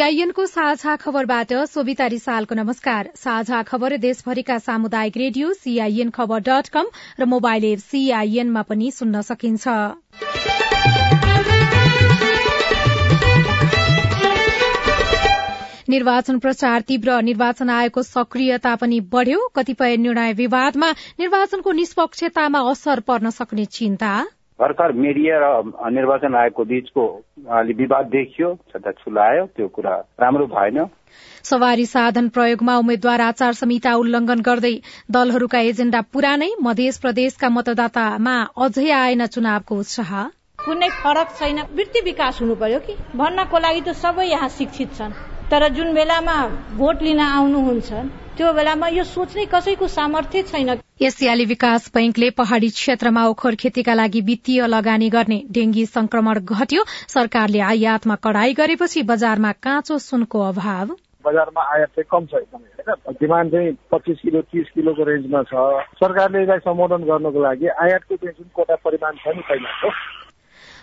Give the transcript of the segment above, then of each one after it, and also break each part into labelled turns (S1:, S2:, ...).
S1: सीआईएनको साझा खबरबाट सोभिता रिसालको नमस्कार। साझा खबर देशभरिका सामुदायिक रेडियो सीआईएन खबर डट कम र मोबाइल एप सीआईएनमा पनि सुन्न सकिन्छ। निर्वाचन प्रचार तीव्र निर्वाचन आयोगको सक्रियता पनि बढ़्यो। कतिपय निर्णय विवादमा निर्वाचनको निष्पक्षतामा असर पर्न सक्ने चिन्ता।
S2: भर्खर मिडिया र निर्वाचन आयोगको बीचको अलि विवाद देखियो छुलायो त्यो कुरा राम्रो भएन।
S1: सवारी साधन प्रयोगमा उम्मेद्वार आचार संहिता उल्लंघन गर्दै दलहरूका एजेण्डा पुरानै मध्य प्रदेशका मतदातामा अझै आएन चुनावको उत्साह।
S3: कुनै फरक छैन। वृत्ति विकास हुनु पर्यो कि? भन्नको लागि त सबै यहाँ शिक्षित छन्। तर जुन बेलामा भोट लिन आउनुहुन्छ त्यो बेलामा यो सोच्ने कसैको सामर्थ्य छैन।
S1: एसियाली विकास बैंकले पहाड़ी क्षेत्रमा ओखर खेतीका लागि वित्तीय लगानी गर्ने डेंगी संक्रमण घट्यो। सरकारले आयातमा कड़ाई गरेपछि बजारमा काँचो सुनको अभाव।
S4: बजारमा आयात चाहिँ कम छ एकदमै होइन? डिमान्ड चाहिँ पच्चिस किलो तिस किलोको रेन्जमा छ। सरकारले यसलाई सम्बोधन गर्नको लागि आयातको चाहिँ जुन कोटा परिमाण छ नि पहिलाको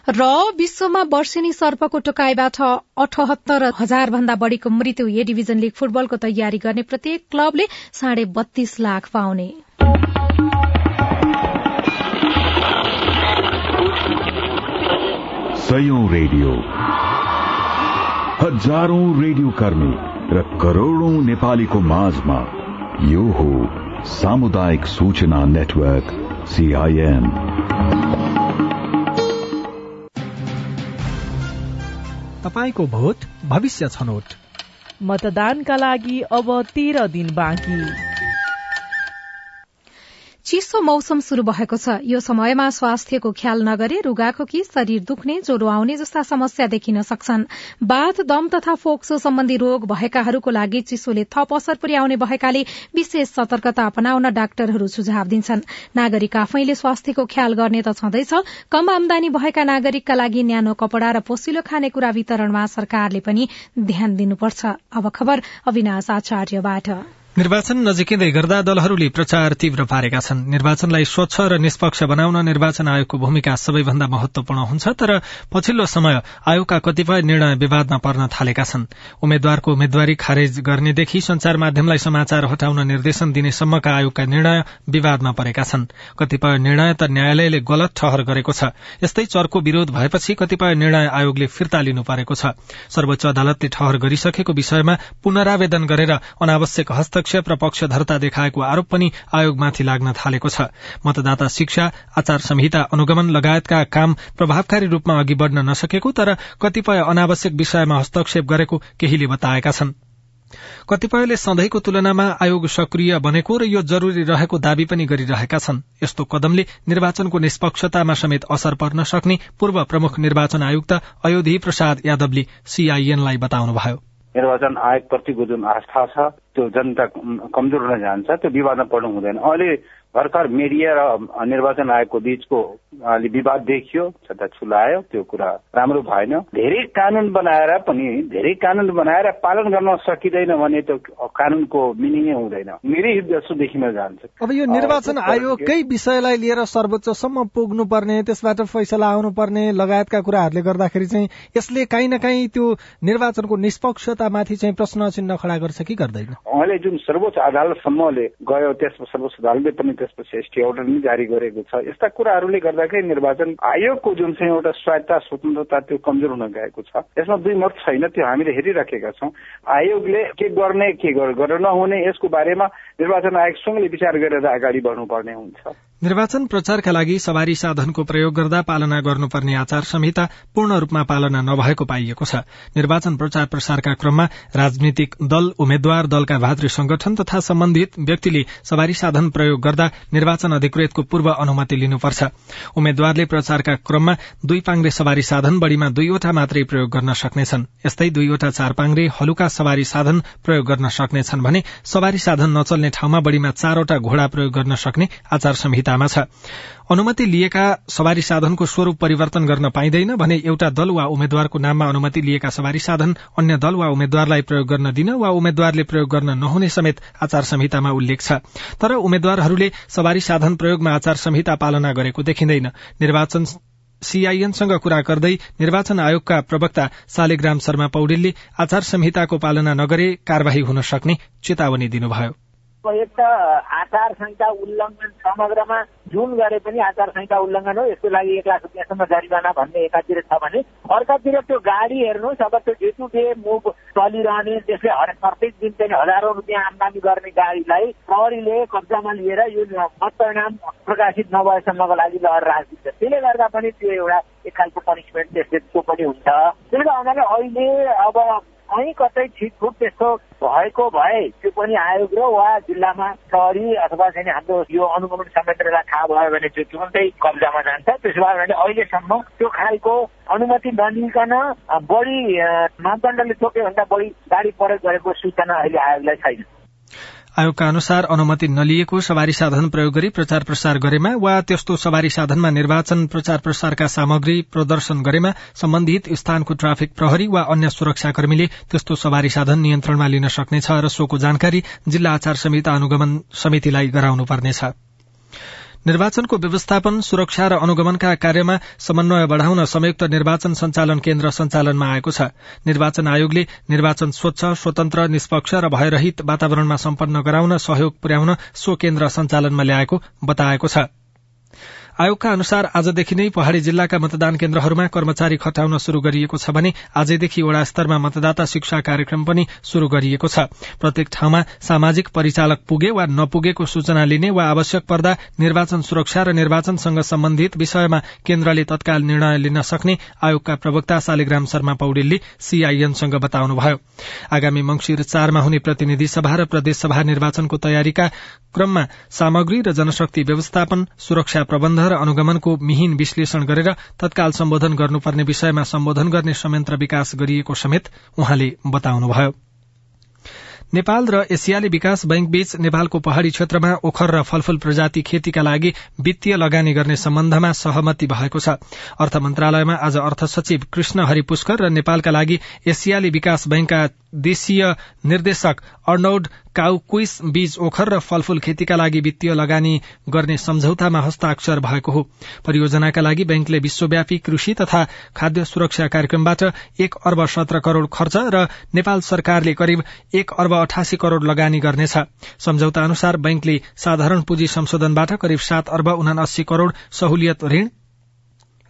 S1: र विश्वमा वर्षेनी सर्पको टोकाईबाट अठहत्तर हजार भन्दा बढ़ीको मृत्यु ए डिभिजन लीग फुटबलको तयारी गर्ने प्रत्येक क्लबले साढे बत्तीस लाख पाउने।
S5: रेडियो। हजारौं रेडियो कर्मी र करोड़ौं नेपालीको माझमा यो हो सामुदायिक सूचना नेटवर्क सीआईएन
S6: तपाईँको भोट भविष्य छनौट।
S7: मतदानका लागि अब तेह्र दिन बाँकी।
S1: चिसो मौसम शुरू भएको छ। यो समयमा स्वास्थ्यको ख्याल नगरे रुगाखोकी शरीर दुख्ने ज्वरो आउने जस्ता समस्या देखिन सक्छन्। बाथ दम तथा फोक्सो सम्बन्धी रोग भएकाहरूको लागि चिसोले थप असर पुर्याउने भएकाले विशेष सतर्कता अपनाउन डाक्टरहरू सुझाव दिन्छन्। नागरिक आफैले स्वास्थ्यको ख्याल गर्ने त छँदैछ। कम आमदानी भएका नागरिकका लागि न्यानो कपड़ा र पोसिलो खानेकुरा वितरणमा सरकारले पनि ध्यान दिनुपर्छ। अब खबर अविनाश आचार्यबाट।
S6: निर्वाचन नजिकिँदै गर्दा दलहरूले प्रचार तीव्र पारेका छन्। निर्वाचनलाई स्वच्छ र निष्पक्ष बनाउन निर्वाचन आयोगको भूमिका सबैभन्दा महत्वपूर्ण हुन्छ तर पछिल्लो समय आयोगका कतिपय निर्णय विवादमा पर्न थालेका छन्। उम्मेद्वारको उम्मेद्वारी खारेज गर्नेदेखि संचार माध्यमलाई समाचार हटाउन निर्देशन दिनेसम्मका आयोगका निर्णय विवादमा परेका छन्। कतिपय निर्णय त न्यायालयले गलत ठहर गरेको छ। यस्तै चर्को विरोध भएपछि कतिपय निर्णय आयोगले फिर्ता लिनु परेको छ। सर्वोच्च अदालतले ठहर गरिसकेको विषयमा पुनरावेदन गरेर अनावश्यक हस्तक्षेप हस्तक्षेप र पक्षधरता देखाएको आरोप पनि आयोगमाथि लाग्न थालेको छ। मतदाता शिक्षा आचार संहिता अनुगमन लगायतका काम प्रभावकारी रूपमा अघि बढ़न नसकेको तर कतिपय अनावश्यक विषयमा हस्तक्षेप गरेको केहीले बताएका छन्। कतिपयले सधैँको तुलनामा आयोग सक्रिय बनेको र यो जरूरी रहेको दावी पनि गरिरहेका छन्। यस्तो कदमले निर्वाचनको निष्पक्षतामा समेत असर पर्न सक्ने पूर्व प्रमुख निर्वाचन आयुक्त अयोधी प्रसाद यादवले सीआईएनलाई बताउनुभयो।
S2: निर्वाचन आयोगप्रतिको जुन आस्था छ त्यो जनता कमजोर हुन जान्छ त्यो विवादमा पर्नु हुँदैन। अहिले भर्खर मिडिया र निर्वाचन आयोगको बीचको अलि विवाद देखियो छुलायो त्यो कुरा राम्रो भएन। धेरै कानून बनाएर पनि धेरै कानून बनाएर पालन गर्न सकिँदैन भने त्यो कानूनको मिनिङै हुँदैन। मेरै जस्तो देखिन जान्छ।
S6: अब यो निर्वाचन आयोगकै विषयलाई लिएर सर्वोच्चसम्म पुग्नु पर्ने त्यसबाट फैसला आउनु पर्ने लगायतका कुराहरूले गर्दाखेरि चाहिँ यसले काहीँ न काहीँ त्यो निर्वाचनको निष्पक्षतामाथि चाहिँ प्रश्न चिन्ह खडा गर्छ कि गर्दैन?
S2: उहाँले जुन सर्वोच्च अदालतसम्मले गयो त्यस सर्वोच्च अदालतले पनि त्यसपछि एसटी अर्डर पनि जारी गरेको छ। यस्ता कुराहरूले गर्दाखेरि निर्वाचन आयोगको जुन चाहिँ एउटा स्वायत्ता स्वतन्त्रता त्यो कमजोर हुन गएको छ। यसमा दुई मत छैन त्यो हामीले हेरिराखेका छौँ। आयोगले के गर्ने के गरेर नहुने यसको बारेमा निर्वाचन आयोगसँगले विचार गरेर अगाडि बढ्नुपर्ने हुन्छ।
S6: निर्वाचन प्रचारका लागि सवारी साधनको प्रयोग गर्दा पालना गर्नुपर्ने आचार संहिता पूर्ण रूपमा पालना नभएको पाइएको छ। निर्वाचन प्रचार प्रसारका क्रममा राजनीतिक दल उम्मेद्वार दलका भातृ संगठन तथा सम्बन्धित व्यक्तिले सवारी साधन प्रयोग गर्दा निर्वाचन अधिकृतको पूर्व अनुमति लिनुपर्छ। उम्मेद्वारले प्रचारका क्रममा दुई पाङ्रे सवारी साधन बढ़ीमा दुईवटा मात्रै प्रयोग गर्न सक्नेछन्। यस्तै दुईवटा चार पाङ्रे हलुका सवारी साधन प्रयोग गर्न सक्नेछन् भने सवारी साधन नचल्ने ठाउँमा बढ़ीमा चारवटा घोड़ा प्रयोग गर्न सक्ने आचार संहिता संहितामा छ। अनुमति लिएका सवारी साधनको स्वरूप परिवर्तन गर्न पाइँदैन भने एउटा दल वा उम्मेद्वारको नाममा अनुमति लिएका सवारी साधन अन्य दल वा उम्मेद्वारलाई प्रयोग गर्न दिन वा उम्मेद्वारले प्रयोग गर्न नहुने समेत आचार संहितामा उल्लेख छ। तर उम्मेद्वारहरूले सवारी साधन प्रयोगमा आचार संहिता पालना गरेको देखिँदैन। निर्वाचन सीआईएनसँग कुरा गर्दै निर्वाचन आयोगका प्रवक्ता शालिग्राम शर्मा पौडेलले आचार संहिताको पालना नगरे कार्यवाही हुन सक्ने चेतावनी दिनुभयो।
S8: एक त आचार संहिता उल्लङ्घन समग्रमा जुन गरे पनि आचार संहिता उल्लङ्घन हो यसको लागि एक लाख रुपियाँसम्म जरिवाना भन्ने एकातिर छ भने अर्कातिर त्यो गाडी हेर्नुहोस् अब त्यो डे टु डे मुभ चलिरहने त्यसले हरेक प्रत्येक दिन चाहिँ हजारौँ रुपियाँ आमदानी गर्ने गाडीलाई प्रहरीले कब्जामा लिएर यो मतपरिणाम प्रकाशित नभएसम्मको लागि लहर राखिदिन्छ। त्यसले गर्दा पनि त्यो एउटा एक खालको पनिसमेन्ट त्यसले पनि हुन्छ। त्यसले गर्नाले अहिले अब कहीँ कतै छिटफुट त्यस्तो भएको भए त्यो पनि आयोग र वा जिल्लामा प्रहरी अथवा चाहिँ हाम्रो यो अनुगमन संयन्त्रलाई थाहा भयो भने त्यो तुरन्तै कब्जामा जान्छ। त्यसो भयो भने अहिलेसम्म त्यो खालको अनुमति नलिकन बढी मापदण्डले तोक्यो भन्दा बढी गाडी प्रयोग गरेको सूचना अहिले आयोगलाई छैन।
S6: आयोगका अनुसार अनुमति नलिएको सवारी साधन प्रयोग गरी प्रचार प्रसार गरेमा वा त्यस्तो सवारी साधनमा निर्वाचन प्रचार प्रसारका सामग्री प्रदर्शन गरेमा सम्बन्धित स्थानको ट्राफिक प्रहरी वा अन्य सुरक्षाकर्मीले त्यस्तो सवारी साधन नियन्त्रणमा लिन सक्नेछ र सोको जानकारी जिल्ला आचार संहिता अनुगमन समितिलाई गराउनुपर्नेछ। निर्वाचनको व्यवस्थापन सुरक्षा र अनुगमनका कार्यमा समन्वय बढ़ाउन संयुक्त निर्वाचन संचालन केन्द्र सञ्चालनमा आएको छ। निर्वाचन आयोगले निर्वाचन स्वच्छ स्वतन्त्र निष्पक्ष र भयरहित वातावरणमा सम्पन्न गराउन सहयोग पुर्याउन सो केन्द्र सञ्चालनमा ल्याएको बताएको छ। आयोगका अनुसार आजदेखि नै पहाड़ी जिल्लाका मतदान केन्द्रहरूमा कर्मचारी खटाउन शुरू गरिएको छ भने आजदेखि वड़ा स्तरमा मतदाता शिक्षा कार्यक्रम पनि शुरू गरिएको छ। प्रत्येक ठाउँमा सामाजिक परिचालक पुगे वा नपुगेको सूचना लिने वा आवश्यक पर्दा निर्वाचन सुरक्षा र निर्वाचनसँग सम्बन्धित विषयमा केन्द्रले तत्काल निर्णय लिन सक्ने आयोगका प्रवक्ता शालिग्राम शर्मा पौडेलले सीआईएनसँग बताउनुभयो। आगामी मंगिर चारमा हुने प्रतिनिधि सभा र प्रदेशसभा निर्वाचनको तयारीका क्रममा सामग्री र जनशक्ति व्यवस्थापन सुरक्षा प्रबन्ध र अनुगमनको मिहिन विश्लेषण गरेर तत्काल सम्बोधन गर्नुपर्ने विषयमा सम्बोधन गर्ने संयन्त्र विकास गरिएको समेत उहाँले बताउनुभयो। नेपाल र एसियाली विकास बैंक बीच नेपालको पहाड़ी क्षेत्रमा ओखर र फलफूल प्रजाति खेतीका लागि वित्तीय लगानी गर्ने सम्बन्धमा सहमति भएको छ। अर्थ मन्त्रालयमा आज अर्थ सचिव कृष्ण हरि पुष्कर र नेपालका लागि एसियाली विकास बैंकका देशीय निर्देशक अर्नौड काउकुइस बीच ओखर र फलफूल खेतीका लागि वित्तीय लगानी गर्ने सम्झौतामा हस्ताक्षर भएको हो। परियोजनाका लागि बैंकले विश्वव्यापी कृषि तथा खाद्य सुरक्षा कार्यक्रमबाट एक अर्ब सत्र करोड़ खर्च र नेपाल सरकारले करिब एक अर्ब अठासी करोड़ लगानी गर्नेछ। सम्झौता अनुसार बैंकले साधारण पुँजी संशोधनबाट करिब सात अर्ब उनासी करोड़ सहुलियत ऋण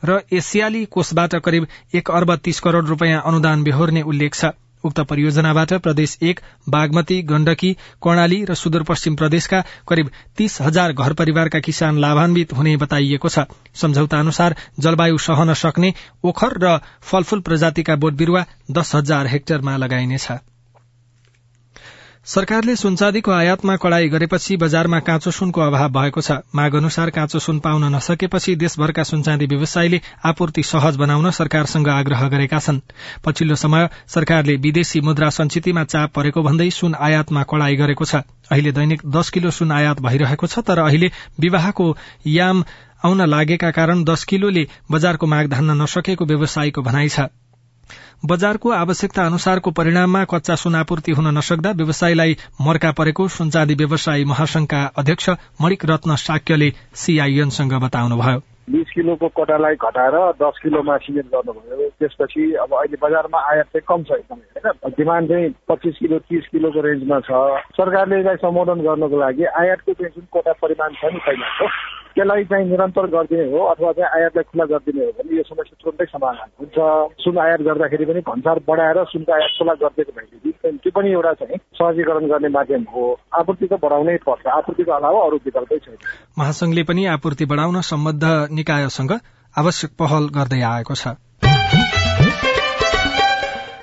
S6: र एसियाली कोषबाट करिब एक अर्ब तीस करोड़ रूपियाँ अनुदान बेहोर्ने उल्लेख छ। उक्त परियोजनाबाट प्रदेश एक बागमती गण्डकी कर्णाली र सुदूरपश्चिम प्रदेशका करिब तीस हजार घर परिवारका किसान लाभान्वित हुने बताइएको छ। सम्झौता अनुसार जलवायु सहन सक्ने ओखर र फलफूल प्रजातिका बोट बिरूवा दस हजार हेक्टरमा लगाइनेछ। सरकारले सुनचाँदीको आयातमा कड़ाई गरेपछि बजारमा काँचो सुनको अभाव भएको छ। माग अनुसार काँचो सुन पाउन नसकेपछि देशभरका सुनचाँदी व्यवसायीले आपूर्ति सहज बनाउन सरकारसँग आग्रह गरेका छन्। पछिल्लो समय सरकारले विदेशी मुद्रा संचितिमा चाप परेको भन्दै सुन आयातमा कड़ाई गरेको छ। अहिले दैनिक दस किलो सुन आयात भइरहेको छ तर अहिले विवाहको याम आउन लागेका कारण दस किलोले बजारको माग धान्न नसकेको व्यवसायीको भनाइ छ। बजारको आवश्यकता अनुसारको परिणाममा कच्चा सुन आपूर्ति हुन नसक्दा व्यवसायीलाई मर्का परेको सुनचाँदी व्यवसायी महासंघका अध्यक्ष मणिक रत्न साक्यले सीआईएनसँग बताउनुभयो।
S4: बिस किलोको कोटालाई घटाएर दस किलोमा सिमेन्ट गर्नुभयो। त्यसपछि अब अहिले बजारमा आयात चाहिँ कम छ एकदमै होइन? डिमान्ड चाहिँ पच्चिस किलो तिस किलोको रेन्जमा छ। सरकारले यसलाई सम्बोधन गर्नको लागि आयातको चाहिँ जुन कोटा परिमाण छ नि पहिलाको त्यसलाई चाहिँ निरन्तर गरिदिने हो अथवा चाहिँ आयातलाई खुला गरिदिने हो भने यो समस्या तुरन्तै समाधान हुन्छ। सुन आयात गर्दाखेरि पनि भन्सार बढाएर सुनको आयात खुला गरिदिएको भएदेखि त्यो पनि एउटा चाहिँ सहजीकरण गर्ने माध्यम हो। आपूर्ति त बढाउनै पर्छ आपूर्तिको अलावा अरू विकल्पै छैन।
S6: महासंघले पनि आपूर्ति बढाउन सम्बद्ध निकायसँग आवश्यक पहल गर्दै आएको छ।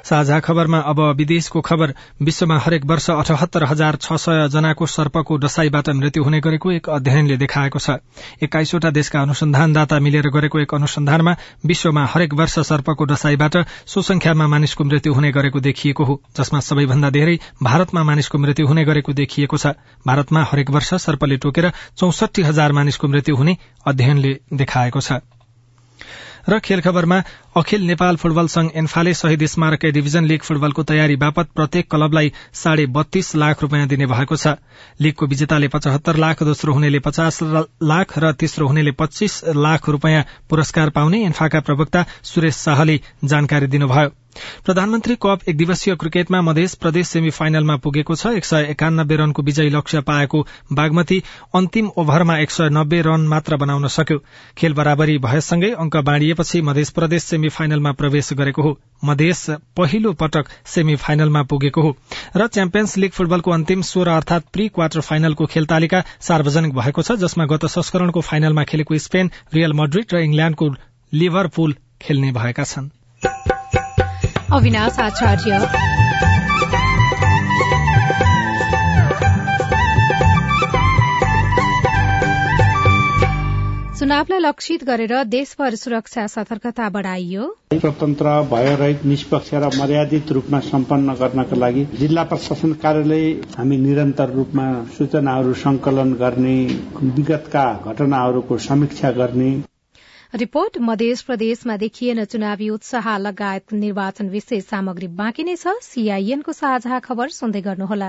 S6: साझा खबरमा अब विदेशको खबर। विश्वमा हरेक वर्ष अठहत्तर हजार छ सय जनाको सर्पको डसाईबाट मृत्यु हुने गरेको एक अध्ययनले देखाएको छ। एक्काइसवटा देशका अनुसन्धानदाता मिलेर गरेको एक अनुसन्धानमा विश्वमा हरेक वर्ष सर्पको डसाईबाट सो संख्यामा मानिसको मृत्यु हुने गरेको देखिएको हो। जसमा सबैभन्दा धेरै भारतमा मानिसको मृत्यु हुने गरेको देखिएको छ। भारतमा हरेक वर्ष सर्पले टोकेर चौसठी हजार मानिसको मृत्यु हुने अध्ययनले देखाएको छ। र खेल खबरमा अखिल नेपाल फुटबल संघ एन्फाले शहीद स्मारक डिभिजन लीग फुटबलको तयारी बापत प्रत्येक क्लबलाई साढे बत्तीस लाख रूपियाँ दिने भएको छ। लीगको विजेताले पचहत्तर लाख दोस्रो हुनेले पचास लाख र तेस्रो हुनेले पच्चीस लाख रूपियाँ पुरस्कार पाउने एन्फाका प्रवक्ता सुरेश शाहले जानकारी दिनुभयो। प्रधानमन्त्री कप एक दिवसीय क्रिकेटमा मध्य प्रदेश सेमी फाइनलमा पुगेको छ। एक सय एकानब्बे रनको विजयी लक्ष्य पाएको बागमती अन्तिम ओभरमा एक सय नब्बे रन मात्र बनाउन सक्यो। खेल बराबरी भएसँगै अङ्क बाँडिएपछि मध्य प्रदेश सेमी फाइनलमा प्रवेश गरेको हो। मधेस पहिलो पटक सेमी फाइनलमा पुगेको हो र च्याम्पियन्स लीग फुटबलको अन्तिम सोह्र अर्थात प्री क्वार्टर फाइनलको खेल तालिका सार्वजनिक भएको छ जसमा गत संस्करणको फाइनलमा खेलेको स्पेन रियल मड्रिड र इंग्ल्याण्डको लिभरपुल खेल्ने भएका छन्।
S1: अविनाश आचार्य। चुनावलाई लक्षित गरेर देशभर सुरक्षा सतर्कता बढ़ाइयो।
S9: स्वतन्त्र भयरहित निष्पक्ष र मर्यादित रूपमा सम्पन्न गर्नका लागि जिल्ला प्रशासन कार्यालय हामी निरन्तर रूपमा सूचनाहरू संकलन गर्ने विगतका घटनाहरूको समीक्षा गर्ने
S1: रिपोर्ट मध्य प्रदेशमा देखिएन चुनावी उत्साह लगायत निर्वाचन विशेष सामग्री बाँकी नै छ। सीआईएनको साझा खबर सुन्दै गर्नुहोला।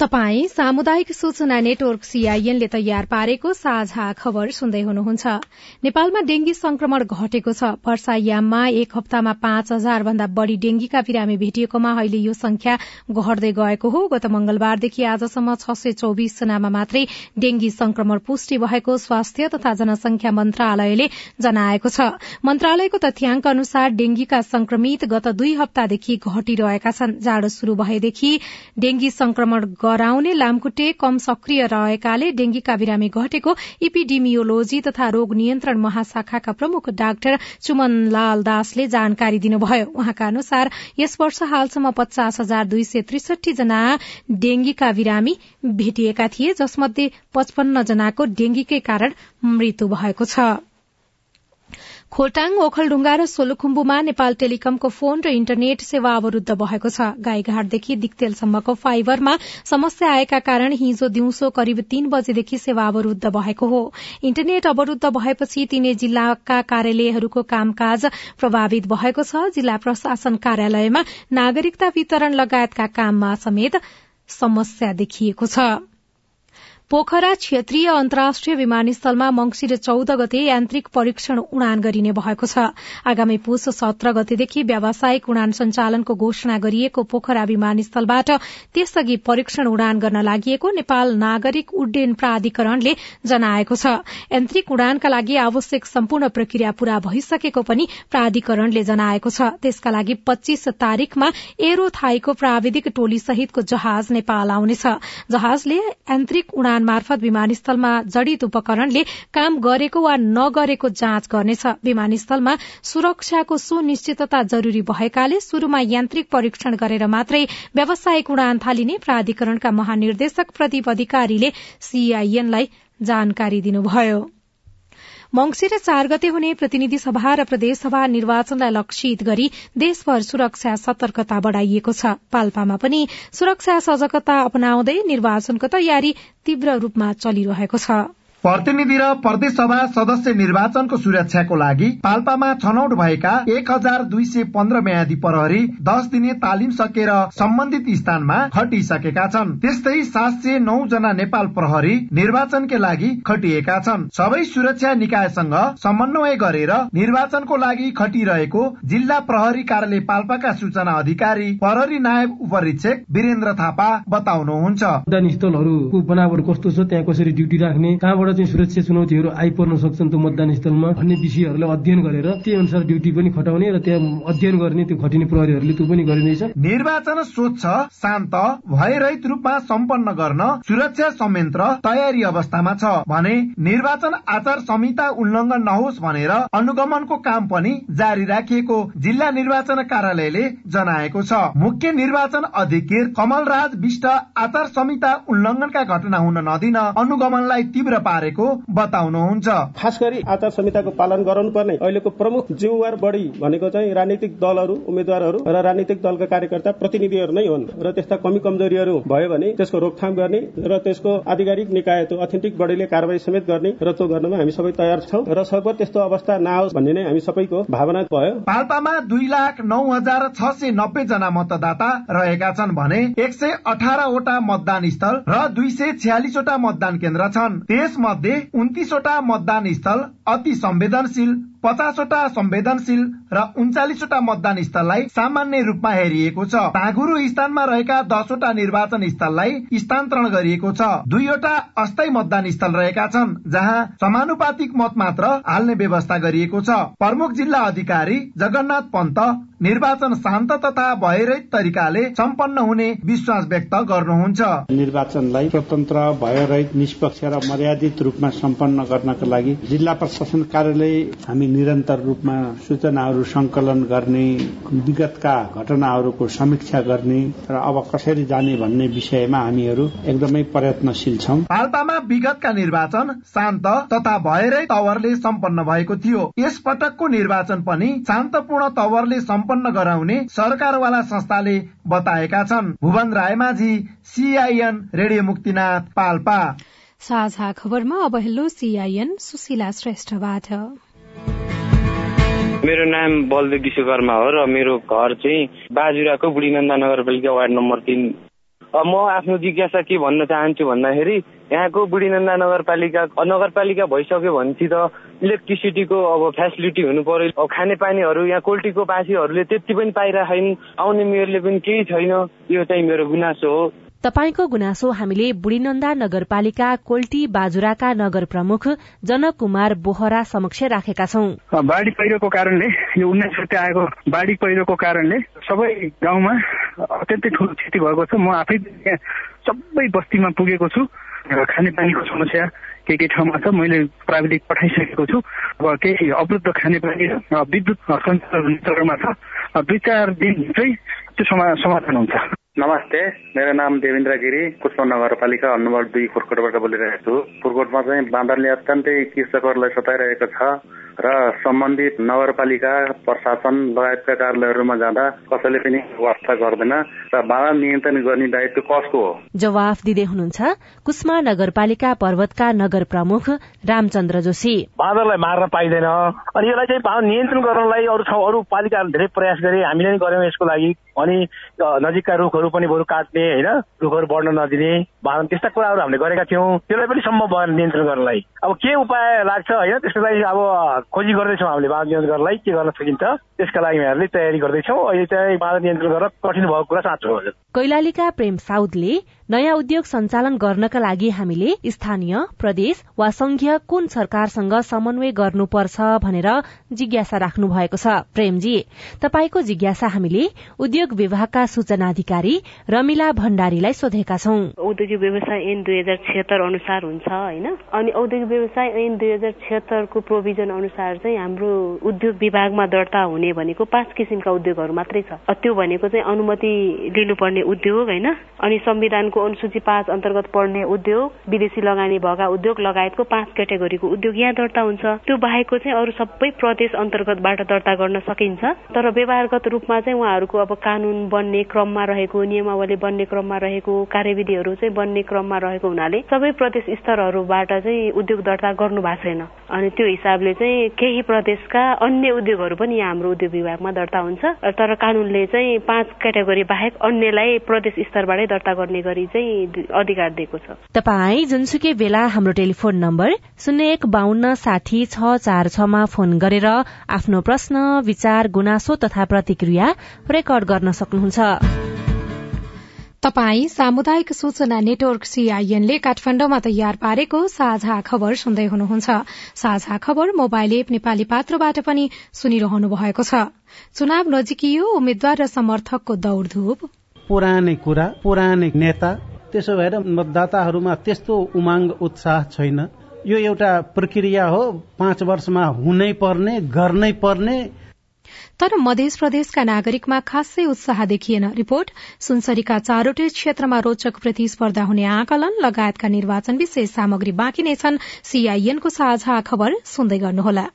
S1: तपाई सामुदायिक सूचना नेटवर्क सीआईएनले तयार पारेको साझा खबर सुन्दै हुनुहुन्छ। नेपालमा डेंगी संक्रमण घटेको छ। वर्षायाममा एक हप्तामा पाँच हजार भन्दा बढ़ी डेंगीका बिरामी भेटिएकोमा अहिले यो संख्या घट्दै गएको हो। गत मंगलबारदेखि आजसम्म छ सय चौविस जनामा मात्रै डेंगी संक्रमण पुष्टि भएको स्वास्थ्य तथा जनसंख्या मन्त्रालयले जनाएको छ। मन्त्रालयको तथ्याङ्क अनुसार डेंगीका संक्रमित गत दुई हप्तादेखि घटिरहेका छन्। जाडो शुरू भएदेखि डेंगी संक्रमण गराउने लामखुट्टे कम सक्रिय रहेकाले डेंगीका बिरामी घटेको इपिडिमियोलोजी तथा रोग नियन्त्रण महाशाखाका प्रमुख डाक्टर चुमन लाल दासले जानकारी दिनुभयो। उहाँका अनुसार यस वर्ष हालसम्म पचास हजार दुई सय त्रिसठी जना डेंगीका बिरामी भेटिएका थिए जसमध्ये पचपन्न जनाको डेंगीकै कारण मृत्यु भएको छ। खोटाङ ओखलढुङ्गा र सोलुखुम्बुमा नेपाल टेलिकमको फोन र इन्टरनेट सेवा अवरूद्ध भएको छ। गाईघाटदेखि दिक्तेलसम्मको फाइबरमा समस्या आएका कारण हिजो दिउँसो करिब तीन बजेदेखि सेवा अवरूद्ध भएको हो। इन्टरनेट अवरूद्ध भएपछि तीनै जिल्लाका कार्यालयहरूको कामकाज प्रभावित भएको छ। जिल्ला प्रशासन कार्यालयमा नागरिकता वितरण लगायतका काममा समेत समस्या देखिएको छ। पोखरा क्षेत्रीय अन्तर्राष्ट्रिय विमानस्थलमा मंगिर चौध गते यान्त्रिक परीक्षण उडान गरिने भएको छ। आगामी पुष सत्र गतेदेखि व्यावसायिक उडान सञ्चालनको घोषणा गरिएको पोखरा विमानस्थलबाट त्यसअघि परीक्षण उडान गर्न लागि नेपाल नागरिक उड्डयन प्राधिकरणले जनाएको छ। यान्त्रिक उडानका लागि आवश्यक सम्पूर्ण प्रक्रिया पूरा भइसकेको पनि प्राधिकरणले जनाएको छ। त्यसका लागि पच्चीस तारीकमा एरो थाईको प्राविधिक टोली सहितको जहाज नेपाल आउनेछ। जहाजले यान्त्रिक उडान विमान मार्फत विमानस्थलमा जडित उपकरणले काम गरेको वा नगरेको जाँच गर्नेछ। विमानस्थलमा सुरक्षाको सुनिश्चितता जरूरी भएकाले शुरूमा यान्त्रिक परीक्षण गरेर मात्रै व्यावसायिक उडान थालिने प्राधिकरणका महानिर्देशक प्रदीप अधिकारीले सीआईएनलाई जानकारी दिनुभयो। मंगिर चार गते हुने प्रतिनिधि सभा र प्रदेशसभा निर्वाचनलाई लक्षित गरी देशभर सुरक्षा सतर्कता बढ़ाइएको छ। पाल्पामा पनि सुरक्षा सजगता अपनाउँदै निर्वाचनको तयारी तीव्र रूपमा चलिरहेको छ।
S10: प्रतिनिधि र प्रदेशसभा सदस्य निर्वाचनको सुरक्षाको लागि पाल्पामा छनौट भएका एक हजार दुई सय पन्ध्र म्यादी प्रहरी दस दिने तालिम सकेर सम्बन्धित स्थानमा खटिसकेका छन्। त्यस्तै सात सय नौ जना नेपाल प्रहरी निर्वाचनकै लागि खटिएका छन्। सबै सुरक्षा निकायसँग समन्वय गरेर निर्वाचनको लागि खटिरहेको जिल्ला प्रहरी कार्यालय पाल्पाका सूचना अधिकारी प्रहरी नायब उपरीक्षक वीरेन्द्र थापा बताउनुहुन्छ।
S11: बनावट कस्तो छ त्यहाँ कसरी ड्युटी राख्ने कहाँबाट चाहिँ सुरक्षा चुनौतीहरू आइपर्न सक्छन् त्यो मतदान स्थलमा भन्ने विषयहरूलाई अध्ययन गरेर त्यही अनुसार ड्युटी पनि खटाउने र त्यहाँ अध्ययन गर्ने त्यो खटिने प्रहरीहरूले त्यो पनि गरिँदैछ।
S10: निर्वाचन स्वच्छ शान्त भयरहित रूपमा सम्पन्न गर्न सुरक्षा संयन्त्र तयारी अवस्थामा छ भने निर्वाचन आचार संहिता उल्लङ्घन नहोस् भनेर अनुगमनको काम पनि जारी राखिएको जिल्ला निर्वाचन कार्यालयले जनाएको छ। मुख्य निर्वाचन अधिकृत कमलराज विष्ट आचार संहिता उल्लङ्घनका घटना हुन नदिन अनुगमनलाई तीव्र पारेको बताउनुहुन्छ।
S12: खास गरी आचार संहिताको पालन गराउनु पर्ने अहिलेको प्रमुख जिम्मेवार बढी भनेको चाहिँ राजनीतिक दलहरू उम्मेद्वारहरू र राजनीतिक दलका कार्यकर्ता प्रतिनिधिहरू नै हुन् र त्यस्ता कमी कमजोरीहरू भयो भने त्यसको रोकथाम गर्ने र त्यसको आधिकारिक निकाय त्यो अथेन्टिक बडीले कारवाही समेत गर्ने र त्यो गर्नमा हामी सबै तयार छौँ र सब त्यस्तो अवस्था नआओस् भन्ने नै हामी सबैको भावना भयो।
S10: पाल्पामा दुई लाख नौ हजार छ सय नब्बे जना मतदाता रहेका छन् भने एक सय अठारवटा मतदान स्थल र दुई सय छ्यालिसवटा मतदान केन्द्र छन्। त्यसमध्ये उन्तिसवटा मतदान स्थल अति संवेदनशील पचासवटा संवेदनशील र उन्चालिसवटा मतदान स्थललाई सामान्य रूपमा हेरिएको छ। पागुरो स्थानमा रहेका दसवटा निर्वाचन स्थललाई स्थानान्तरण गरिएको छ। दुईवटा अस्थायी मतदान स्थल रहेका छन् जहाँ समानुपातिक मत मात्र हाल्ने व्यवस्था गरिएको छ। प्रमुख जिल्ला अधिकारी जगन्नाथ पन्त निर्वाचन शान्त तथा भयरहित तरिकाले सम्पन्न हुने विश्वास व्यक्त गर्नुहुन्छ।
S9: निर्वाचनलाई स्वतन्त्र भयरहित निष्पक्ष र मर्यादित रूपमा सम्पन्न गर्नका लागि जिल्ला प्रशासन कार्यालय हामी निरन्तर रूपमा सूचनाहरू संकलन गर्ने विगतका घटनाहरूको समीक्षा गर्ने र अब कसरी जाने भन्ने विषयमा हामीहरू एकदमै प्रयत्नशील छौं।
S10: पाल्पामा विगतका निर्वाचन शान्त तथा भयरहित तवरले सम्पन्न भएको थियो। यस पटकको निर्वाचन पनि शान्तपूर्ण तवरले सम्पन्न गराउने सरकारवाला संस्थाले बताएका छन्। Bhuwan Raymajhi CIN radio Muktinath Palpa.
S1: साझा खबरमा अब हेलो सीआईएन सुशीला श्रेष्ठबाट।
S13: मेरो नाम बलदेव विश्वकर्मा हो र मेरो घर चाहिँ बाजुराको बुढीनन्दा नगरपालिका वार्ड नम्बर तिन। म आफ्नो जिज्ञासा के भन्न चाहन्छु भन्दाखेरि यहाँको बुढीनन्दा नगरपालिका नगरपालिका भइसक्यो भनेपछि त इलेक्ट्रिसिटीको अब फेसिलिटी हुनु पर्यो। अब खानेपानीहरू यहाँ कोल्टीको पासीहरूले त्यति पनि पाइरहेन आउने मेयरले पनि केही छैन। यो चाहिँ मेरो गुनासो हो।
S7: तपाईँको गुनासो हामीले बुढीनन्दा नगरपालिका कोल्टी बाजुराका नगर प्रमुख जनक कुमार बोहरा समक्ष राखेका छौं।
S14: बाढ़ी पहिरोको कारणले यो उन्नाइस गते आएको बाढ़ी पहिरोको कारणले सबै गाउँमा अत्यन्तै ठुलो क्षति भएको छ। म आफै सबै बस्तीमा पुगेको छु खानेपानीको समस्या केही केही ठाउँमा छ। मैले प्राविधिक पठाइसकेको छु। अब केही अवरुद्ध खानेपानी विद्युत सञ्चालन छ। दुई चार दिनभित्रै त्यो समाधान हुन्छ।
S15: नमस्ते मेरो नाम देवेन्द्र गिरी पुष्प नगरपालिका नम्बर दुई पुर्कोटबाट बोलिरहेको छु पुर्कोटमा चाहिँ बाँदरले अत्यन्तै कृषकहरूलाई सताइरहेको छ र सम्बन्धित नगरपालिका प्रशासन लगायतका कार्यालयहरूमा जाँदा कसैले पनि वास्ता गर्दैन र बाँदर नियन्त्रण गर्ने दायित्व कसको हो?
S7: जवाफ दिँदै हुनुहुन्छ कुष्मा नगरपालिका पर्वतका नगर प्रमुख रामचन्द्र जोशी।
S16: बाँदरलाई मार्न पाइँदैन। अनि यसलाई चाहिँ नियन्त्रण गर्नलाई अरू ठाउँ अरू पालिकाहरूले धेरै प्रयास गरे। हामीले नै गर्यौँ यसको लागि। अनि नजिकका रुखहरू पनि बरु काट्ने होइन? रुखहरू बढ्न नदिने बाँदर त्यस्ता कुराहरू हामीले गरेका थियौँ। त्यसलाई पनि सम्भव भएन नियन्त्रण गर्नलाई। अब के उपाय लाग्छ होइन? त्यसको लागि अब खोजी गर्दैछौँ हामीले बाँध नियन्त्रण गर्नलाई। के गर्न सकिन्छ? त्यसका लागि हामीहरूले तयारी गर्दैछौँ। अहिले चाहिँ बाँध नियन्त्रण गर्न कठिन भएको कुरा साँचो हो
S7: कैलालीका प्रेम साउदले नयाँ उद्योग सञ्चालन गर्नका लागि हामीले स्थानीय प्रदेश वा संघीय कुन सरकारसँग समन्वय गर्नुपर्छ भनेर जिज्ञासा राख्नु भएको छ। प्रेमजी तपाईँको जिज्ञासा हामीले उद्योग विभागका सूचना अधिकारी रमिला भण्डारीलाई सोधेका छौं।
S17: औद्योगिक व्यवसाय ऐन दुई हजार छिहत्तर अनुसार हुन्छ होइन? अनि औद्योगिक व्यवसाय ऐन दुई हजार छिहत्तरको प्रोभिजन अनुसार चाहिँ हाम्रो उद्योग विभागमा दर्ता हुने भनेको पाँच किसिमका उद्योगहरू मात्रै छ। त्यो भनेको चाहिँ अनुमति लिनुपर्ने उद्योग होइन? अनि संविधानको अनुसूची पाँच अन्तर्गत पर्ने उद्योग विदेशी लगानी भएका उद्योग लगायतको पाँच क्याटेगोरीको उद्योग यहाँ दर्ता हुन्छ। त्यो बाहेकको चाहिँ अरू सबै प्रदेश अन्तर्गतबाट दर्ता गर्न सकिन्छ। तर व्यवहारगत रूपमा चाहिँ उहाँहरूको अब कानून बन्ने क्रममा रहेको नियमावली बन्ने क्रममा रहेको कार्यविधिहरू चाहिँ बन्ने क्रममा रहेको हुनाले सबै प्रदेश स्तरहरूबाट चाहिँ उद्योग दर्ता गर्नु भएको छैन। अनि त्यो हिसाबले चाहिँ केही प्रदेशका अन्य उद्योगहरू पनि यहाँ हाम्रो उद्योग विभागमा दर्ता हुन्छ। तर कानूनले चाहिँ पाँच क्याटेगोरी बाहेक अन्यलाई प्रदेश स्तरबाटै दर्ता गर्ने गरी चाहिँ अधिकार दिएको छ।
S7: तपाई जुनसुकै बेला हाम्रो टेलिफोन नम्बर शून्य एक बान्न साठी छ चार छमा फोन गरेर आफ्नो प्रश्न विचार गुनासो तथा प्रतिक्रिया रेकर्ड गर्न सक्नुहुन्छ।
S1: तपाई सामुदायिक सूचना नेटवर्क सीआईएनले काठमाण्डुमा तयार पारेको साझा खबर सुन्दै हुनुहुन्छ। साझा खबर मोबाइल एप नेपाली पात्रबाट पनि सुनिरहनु भएको छ। चुनाव नजिकियो उम्मेद्वार र समर्थकको दौड़धूप।
S9: पुरानै कुरा पुरानै नेता त्यसो भएर मतदाताहरूमा त्यस्तो उमाङ्ग उत्साह छैन। यो एउटा प्रक्रिया हो पाँच वर्षमा हुनै पर्ने गर्नै पर्ने।
S1: तर मध्य प्रदेशका नागरिकमा खासै उत्साह देखिएन। रिपोर्ट सुनसरीका चारवटै क्षेत्रमा रोचक प्रतिस्पर्धा हुने आकलन लगायतका निर्वाचन विशेष सामग्री बाँकी नै छन्। सीआईएनको साझा खबर सुन्दै गर्नुहोला।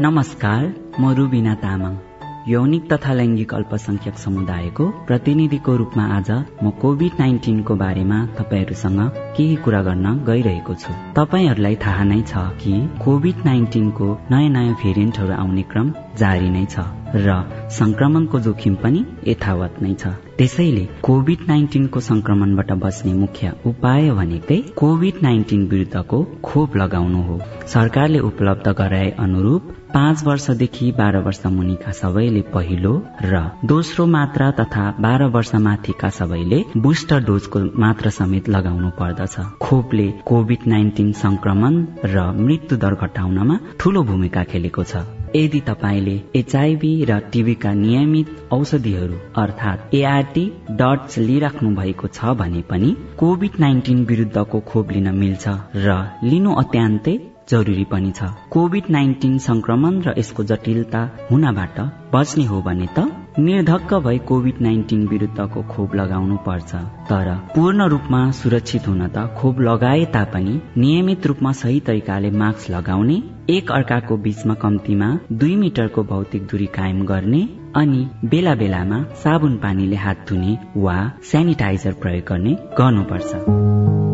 S18: नमस्कार म रुबिना तामाङ। यौनिक तथा लैङ्गिक अल्पसंख्यक समुदायको प्रतिनिधिको रूपमा आज म कोभिड नाइन्टिनको बारेमा तपाईँहरूसँग केही कुरा गर्न गइरहेको छु। तपाईँहरूलाई थाहा नै छ कि कोभिड नाइन्टिनको नयाँ नयाँ भेरिएन्टहरू आउने क्रम जारी नै छ। र संक्रमणको जोखिम पनि यथावत नै छ। त्यसैले कोभिड नाइन्टिनको संक्रमणबाट बच्ने मुख्य उपाय भनेकै कोभिड नाइन्टिन विरुद्धको खोप लगाउनु हो। सरकारले उपलब्ध गराए अनुरूप पाँच वर्षदेखि बाह्र वर्ष मुनिका सबैले पहिलो र दोस्रो मात्रा तथा बाह्र वर्ष माथिका सबैले बुस्टर डोजको मात्रा समेत लगाउनु पर्दछ। खोपले कोभिड नाइन्टिन संक्रमण र मृत्यु दर घटाउनमा ठूलो भूमिका खेलेको छ। यदि तपाईँले एचआईभी र टिभीका नियमित औषधिहरू अर्थात् एआरटी डट्स लिइराख्नु भएको छ भने पनि कोभिड नाइन्टिन विरुद्धको खोप लिन मिल्छ र लिनु अत्यन्तै जरुरी पनि छ। कोभिड नाइन्टिन संक्रमण र यसको जटिलता हुनबाट बच्ने हो भने त निर्धक्क भई कोभिड नाइन्टिन विरुद्धको खोप लगाउनु पर्छ। तर पूर्ण रूपमा सुरक्षित हुन त खोप लगाए तापनि नियमित रूपमा सही तरिकाले मास्क लगाउने एक अर्काको बीचमा कम्तीमा दुई मिटरको भौतिक दूरी कायम गर्ने अनि बेला बेलामा साबुन पानीले हात धुने वा सेनिटाइजर प्रयोग गर्ने गर्नुपर्छ।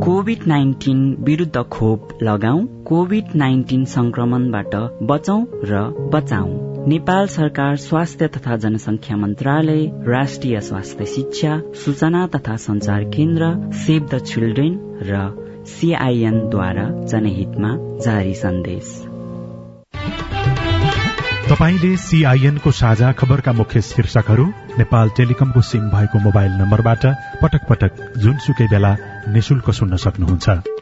S18: कोभिड नाइन्टिन विरुद्ध खोप लगाऊ कोभिड नाइन्टिन संक्रमणबाट बचौ र बचाउ। नेपाल सरकार स्वास्थ्य तथा जनसंख्या मन्त्रालय राष्ट्रिय स्वास्थ्य शिक्षा सूचना तथा संचार केन्द्र सेभ द चिल्ड्रेन र सिआइएनद्वारा जनहितमा जारी सन्देश।
S19: तपाईँले सीआईएनको साझा खबरका मुख्य शीर्षकहरू नेपाल टेलिकमको सिम भएको मोबाइल नम्बरबाट पटक पटक जुनसुकै बेला निशुल्क सुन्न सक्नुहुन्छ।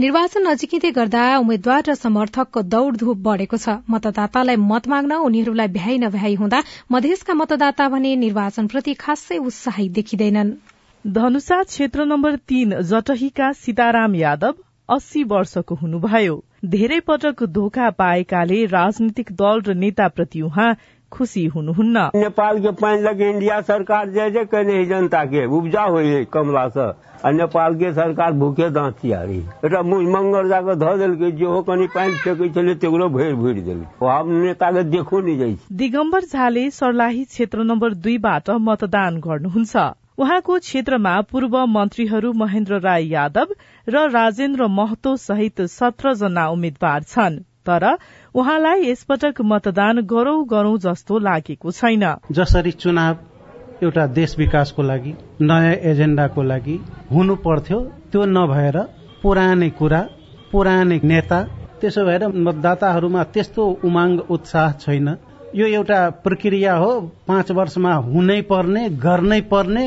S1: निर्वाचन नजिकै गर्दा उम्मेद्वार र समर्थकको दौड़धूप बढ़ेको छ। मतदातालाई मत माग्न उनीहरूलाई भ्याइ नभ्याइ हुँदा मधेसका मतदाता भने निर्वाचनप्रति खासै उत्साहित देखिँदैनन्।
S20: धनुषा क्षेत्र नम्बर तीन जटहीका सीताराम यादव अस्सी वर्षको हुनुभयो। धेरै पटक धोका पाएकाले राजनीतिक दल र नेताप्रति उहाँ खुशी हुनुहुन्न।
S21: नेपाल के पानी लगे इंडिया सरकार जे जे कहने जनता के उपजा हो कमला से आ नेपाल के सरकार भूखे दाँत चियारी एउटा मंगर जाकर धऽ देलकै जेहो कनि पानि फेकै छलै तेकरो भरि भरि देलकै। देखो नै जाइ
S20: दिगम्बर झाले सर्लाही क्षेत्र नम्बर दुईबाट मतदान गर्नुहुन्छ। उहाँको क्षेत्रमा पूर्व मन्त्रीहरू महेन्द्र राय यादव र राजेन्द्र महतो सहित सत्र जना उम्मेद्वार छन्। तर उहाँलाई यसपटक मतदान गरौं गरौं जस्तो लागेको छैन।
S9: जसरी चुनाव एउटा देश विकासको लागि नयाँ एजेण्डाको लागि हुनु पर्थ्यो त्यो नभएर पुरानै कुरा पुरानै नेता त्यसो भएर मतदाताहरूमा त्यस्तो उमाङ उत्साह छैन। यो एउटा प्रक्रिया हो पाँच वर्षमा हुनै पर्ने गर्नै पर्ने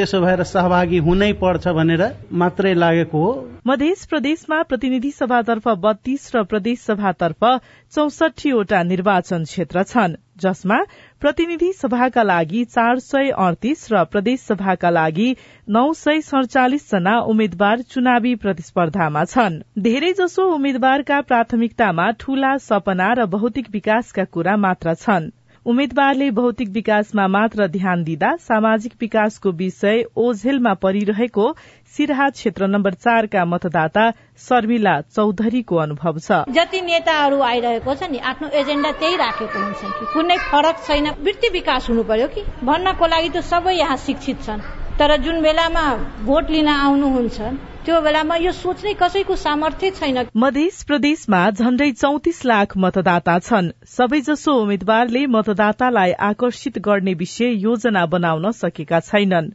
S9: त्यसो भएर सहभागी हुनै पर्छ भनेर मात्रै लागेको हो।
S20: मध्य प्रदेशमा प्रतिनिधि सभातर्फ बत्तीस र प्रदेश सभातर्फ चौसठीवटा निर्वाचन क्षेत्र छन् जसमा प्रतिनिधि सभाका लागि चार सय अडतिस र प्रदेश सभाका लागि नौ सय सड़चालिस जना उम्मेद्वार चुनावी प्रतिस्पर्धामा छन्। धेरै जसो उम्मेद्वारका प्राथमिकतामा ठूला सपना र भौतिक विकासका कुरा मात्र छन्। उम्मेद्वारले भौतिक विकासमा मात्र ध्यान दिँदा सामाजिक विकासको विषय ओझेलमा परिरहेको सिराहा क्षेत्र नम्बर चारका मतदाता शर्मिला चौधरीको अनुभव छ।
S22: जति नेताहरू आइरहेको छ नि आफ्नो एजेण्डा त्यही राखेको हुन्छन् कि कुनै फरक छैन। वृत्ति विकास हुनु पर्यो कि भन्नको लागि त सबै यहाँ शिक्षित छन्। तर जुन बेलामा भोट लिन आउनुहुन्छ त्यो बेलामा यो सोच्ने कसैको सामर्थ्य छैन।
S20: मध्य प्रदेशमा झण्डै चौतिस लाख मतदाता छन्। सबैजसो उम्मेद्वारले मतदातालाई आकर्षित गर्ने विषय योजना बनाउन सकेका छैनन्।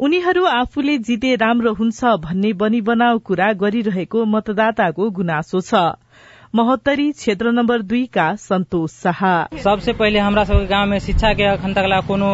S20: उनीहरू आफूले जिते राम्रो हुन्छ भन्ने बनी बनाउ कुरा गरिरहेको मतदाताको गुनासो छ। महोत्तरी क्षेत्र नम्बर दुईका सन्तोष शाह।
S23: सबसे पहिले हमरा सबके गाँव में शिक्षा के अखन तक ला कोनो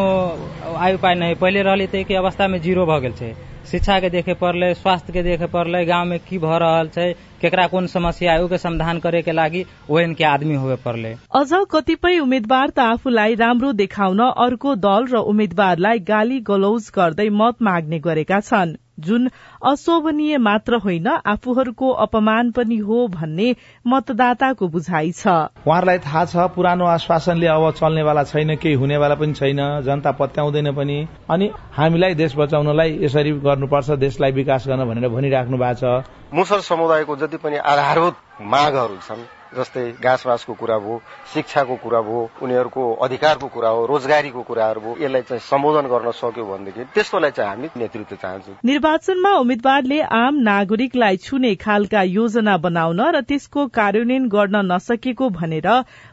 S23: आय उपाय नहीं पहिले रहले ते के अवस्था में जीरो भ गेल छै। शिक्षा के देखे पड़ले स्वास्थ्य के देखे पड़ले गांव में की भ रहल छै केकरा कोन समस्या है समाधान करे के लागि ओहन के आदमी होवे पड़ले।
S20: अझ कतिपय उम्मेद्वार त आफूलाई राम्रो देखाउन अर्को दल र उम्मेद्वारलाई गाली गलौज गर्दै मत माग्ने गरेका छन्। जुन अशोभनीय मात्र होइन आफूहरूको अपमान पनि हो भन्ने मतदाताको बुझाइ छ।
S24: उहाँहरूलाई थाहा छ पुरानो आश्वासनले अब चल्नेवाला छैन केही हुनेवाला पनि छैन जनता पत्याउँदैन पनि। अनि हामीलाई देश बचाउनलाई यसरी गर्नुपर्छ देशलाई विकास गर्न भनेर भनिराख्नु भएको छ।
S25: मुसर समुदायको जति पनि आधारभूत मागहरू छन् जस्तै घाँसबासको कुरा भयो शिक्षाको कुरा भयो उनीहरूको अधिकारको कुरा हो रोजगारीको कुराहरू भयो यसलाई चाहिँ सम्बोधन गर्न सक्यो भनेदेखि त्यसकोलाई चाहिँ हामी नेतृत्व चाहन्छौँ।
S20: निर्वाचनमा उम्मेद्वारले आम नागरिकलाई छुने खालका योजना बनाउन र त्यसको कार्यान्वयन गर्न नसकेको भनेर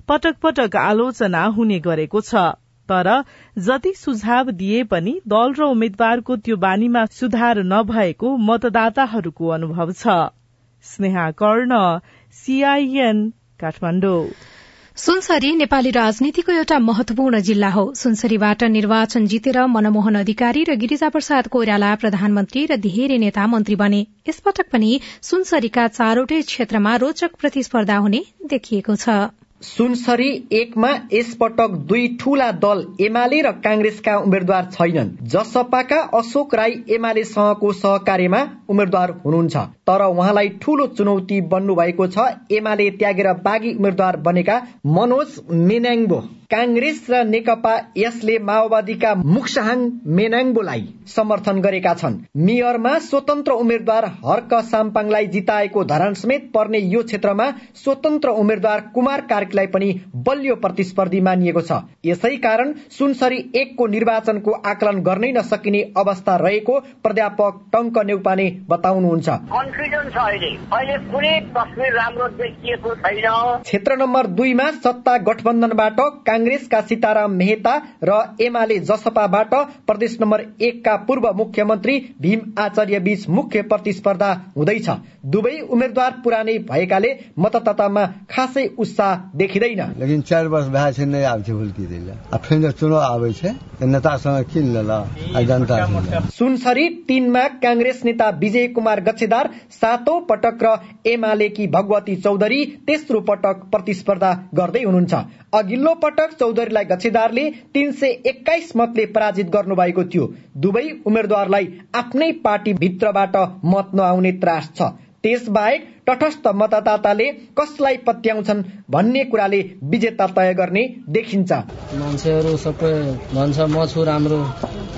S20: पटक पटक आलोचना हुने गरेको छ। तर जति सुझाव दिए पनि दल र उम्मेद्वारको त्यो बानीमा सुधार नभएको मतदाताहरूको अनुभव छ। स्नेहा कर्ण सीआईएन काठमाडौँ
S1: सुनसरी नेपाली राजनीतिको एउटा महत्वपूर्ण जिल्ला हो। सुनसरीबाट निर्वाचन जितेर मनमोहन अधिकारी र गिरिजा प्रसाद कोइराला प्रधानमन्त्री र धेरै नेता मन्त्री बने। यसपटक पनि सुनसरीका चारवटै क्षेत्रमा रोचक प्रतिस्पर्धा हुने देखिएको छ।
S26: सुनसरी एकमा यसपटक दुई ठूला दल एमाले र कांग्रेसका उम्मेद्वार छैनन्। जसपाका अशोक राई एमालेसँगको सहकार्यमा उम्मेद्वार हुनुहुन्छ। तर उहाँलाई ठूलो चुनौती बन्नु भएको छ। एमाले त्यागेर बागी उम्मेद्वार बनेका मनोज मेनाङ्बो कांग्रेस र नेकपा यसले माओवादीका मुक्साहाङ मेनाङ्बोलाई समर्थन गरेका छन्। मेयरमा स्वतन्त्र उम्मेद्वार हर्क साम्पाङलाई जिताएको धरान समेत पर्ने यो क्षेत्रमा स्वतन्त्र उम्मेद्वार कुमार कार्कीलाई पनि बलियो प्रतिस्पर्धी मानिएको छ। यसै कारण सुनसरी एकको निर्वाचनको आकलन गर्नै नसकिने अवस्था रहेको प्राध्यापक टङ्क नेउपाने बताउनुहुन्छ। क्षेत्र नम्बर दुईमा सत्ता गठबन्धनबाट कांग्रेसका सीताराम मेहता र एमाले जसपाबाट प्रदेश नम्बर एकका पूर्व मुख्यमन्त्री भीम आचार्य बीच मुख्य प्रतिस्पर्धा हुँदैछ। दुवै उम्मेद्वार पुरानै भएकाले मतदातामा खासै उत्साह देखिँदैन।
S27: लेकिन चार वर्ष भए छै नहि आब छै भुल्की दै लए आ फेर चुनाव आबै छै नेतासँग किन जनता
S26: सुनसरी तीनमा कांग्रेस नेता विजय कुमार गच्छेदार सातौं पटक र एमालेकी भगवती चौधरी तेस्रो पटक प्रतिस्पर्धा गर्दै हुनुहुन्छ। अघिल्लो पटक चौधरीलाई गच्छेदारले तीन सय एक्काइस मतले पराजित गर्नुभएको थियो। दुवै उम्मेद्वारलाई आफ्नै पार्टी भित्रबाट मत नआउने त्रास छ। त्यसबाहेक तटस्थ मतदाताले कसलाई पत्याउँछन् भन्ने कुराले विजेता तय गर्ने देखिन्छ।
S28: मान्छेहरू सबै भन्छ म छु राम्रो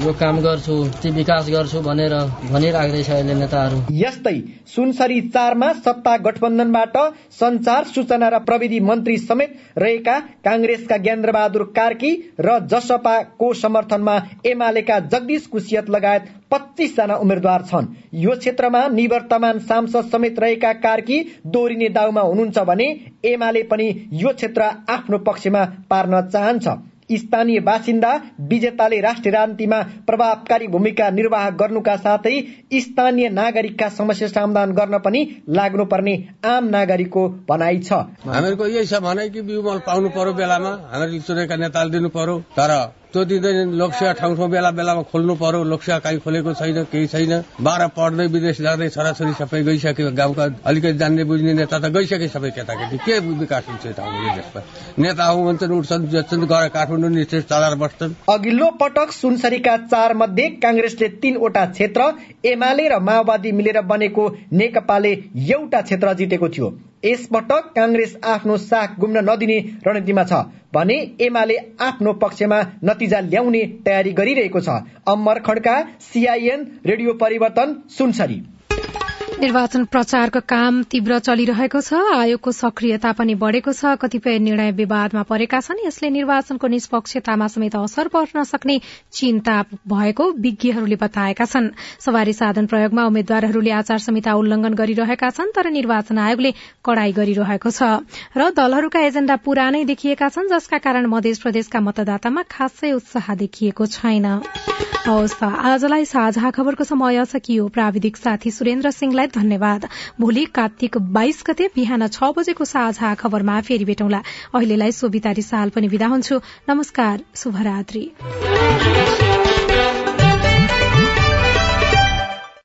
S28: यो काम गर्छु ती विकास गर्छु भनेर भनिराख्दैछ अहिले नेताहरू।
S26: यस्तै सुनसरी चारमा सत्ता गठबन्धनबाट संचार सूचना र प्रविधि मन्त्री समेत रहेका काङ्ग्रेसका ज्ञान्द्रबहादुर कार्की र जसपाको समर्थनमा एमालेका जगदीश कुसियत लगायत पच्चिस जना उम्मेद्वार छन्। यो क्षेत्रमा निवर्तमान सांसद समेत रहेका कार्की दोहोरिने दाउमा हुनुहुन्छ भने एमाले पनि यो क्षेत्र आफ्नो पक्षमा पार्न चाहन्छ। स्थानीय बासिन्दा विजेताले राष्ट्रिय राजनीतिमा प्रभावकारी भूमिका निर्वाह गर्नुका साथै स्थानीय नागरिकका समस्या समाधान गर्न पनि लाग्नुपर्ने आम नागरिकको भनाइ छ।
S29: हामीहरूको यही छ भने कि बिउमल पाउनु पर्यो बेलामा। हामीहरूले चुनेका नेताले दिनु पर्यो। तर त्यो दिँदैन लोकसेवा ठाउँ ठाउँ बेला बेलामा खोल्नु पर्यो। लोकसेवा कहीँ खोलेको छैन केही छैन। बाह्र पढ्दै विदेश जाँदै छोराछोरी सबै गइसक्यो। गाउँका अलिकति जान्ने बुझ्ने नेता त गइसके सबै केटाकेटी। के विकास हुन्छ यता देशमा? नेता आऊ भन्छन् उठ्छन् जेत्छन् गएर काठमाडौँ निश्चय चलाएर बस्छन्।
S26: अघिल्लो पटक सुनसरीका चार मध्ये काङ्ग्रेसले तीनवटा क्षेत्र एमाले र माओवादी मिलेर बनेको नेकपाले एउटा क्षेत्र जितेको थियो। यसपटक काङ्ग्रेस आफ्नो साख गुम्न नदिने रणनीतिमा छ भने एमाले आफ्नो पक्षमा नतिजा ल्याउने तयारी गरिरहेको छ। अमर खड्का सीआईएन रेडियो परिवर्तन सुनसरी।
S1: निर्वाचन प्रचारको काम तीव्र चलिरहेको छ। आयोगको सक्रियता पनि बढ़ेको छ। कतिपय निर्णय विवादमा परेका छन्। यसले निर्वाचनको निष्पक्षतामा समेत असर पर्न सक्ने चिन्ता भएको विज्ञहरूले बताएका छन्। सवारी साधन प्रयोगमा उम्मेद्वारहरूले आचार संहिता उल्लंघन गरिरहेका छन् तर निर्वाचन आयोगले कड़ाई गरिरहेको छ। र दलहरूका एजेण्डा पुरानै देखिएका छन् जसका कारण मध्य प्रदेशका मतदातामा खासै उत्साह देखिएको छैन। आजलाई साझा खबरको समय सकियो प्राविधिक साथी सुरेन्द्र सिंहलाई धन्यवाद। भोलि कार्तिक बाइस गते बिहान छ बजेको साझा खबरमा फेरि भेटौँला। अहिलेलाई सोभितारी साल पनि विदा हुन्छु। नमस्कार शुभरात्री।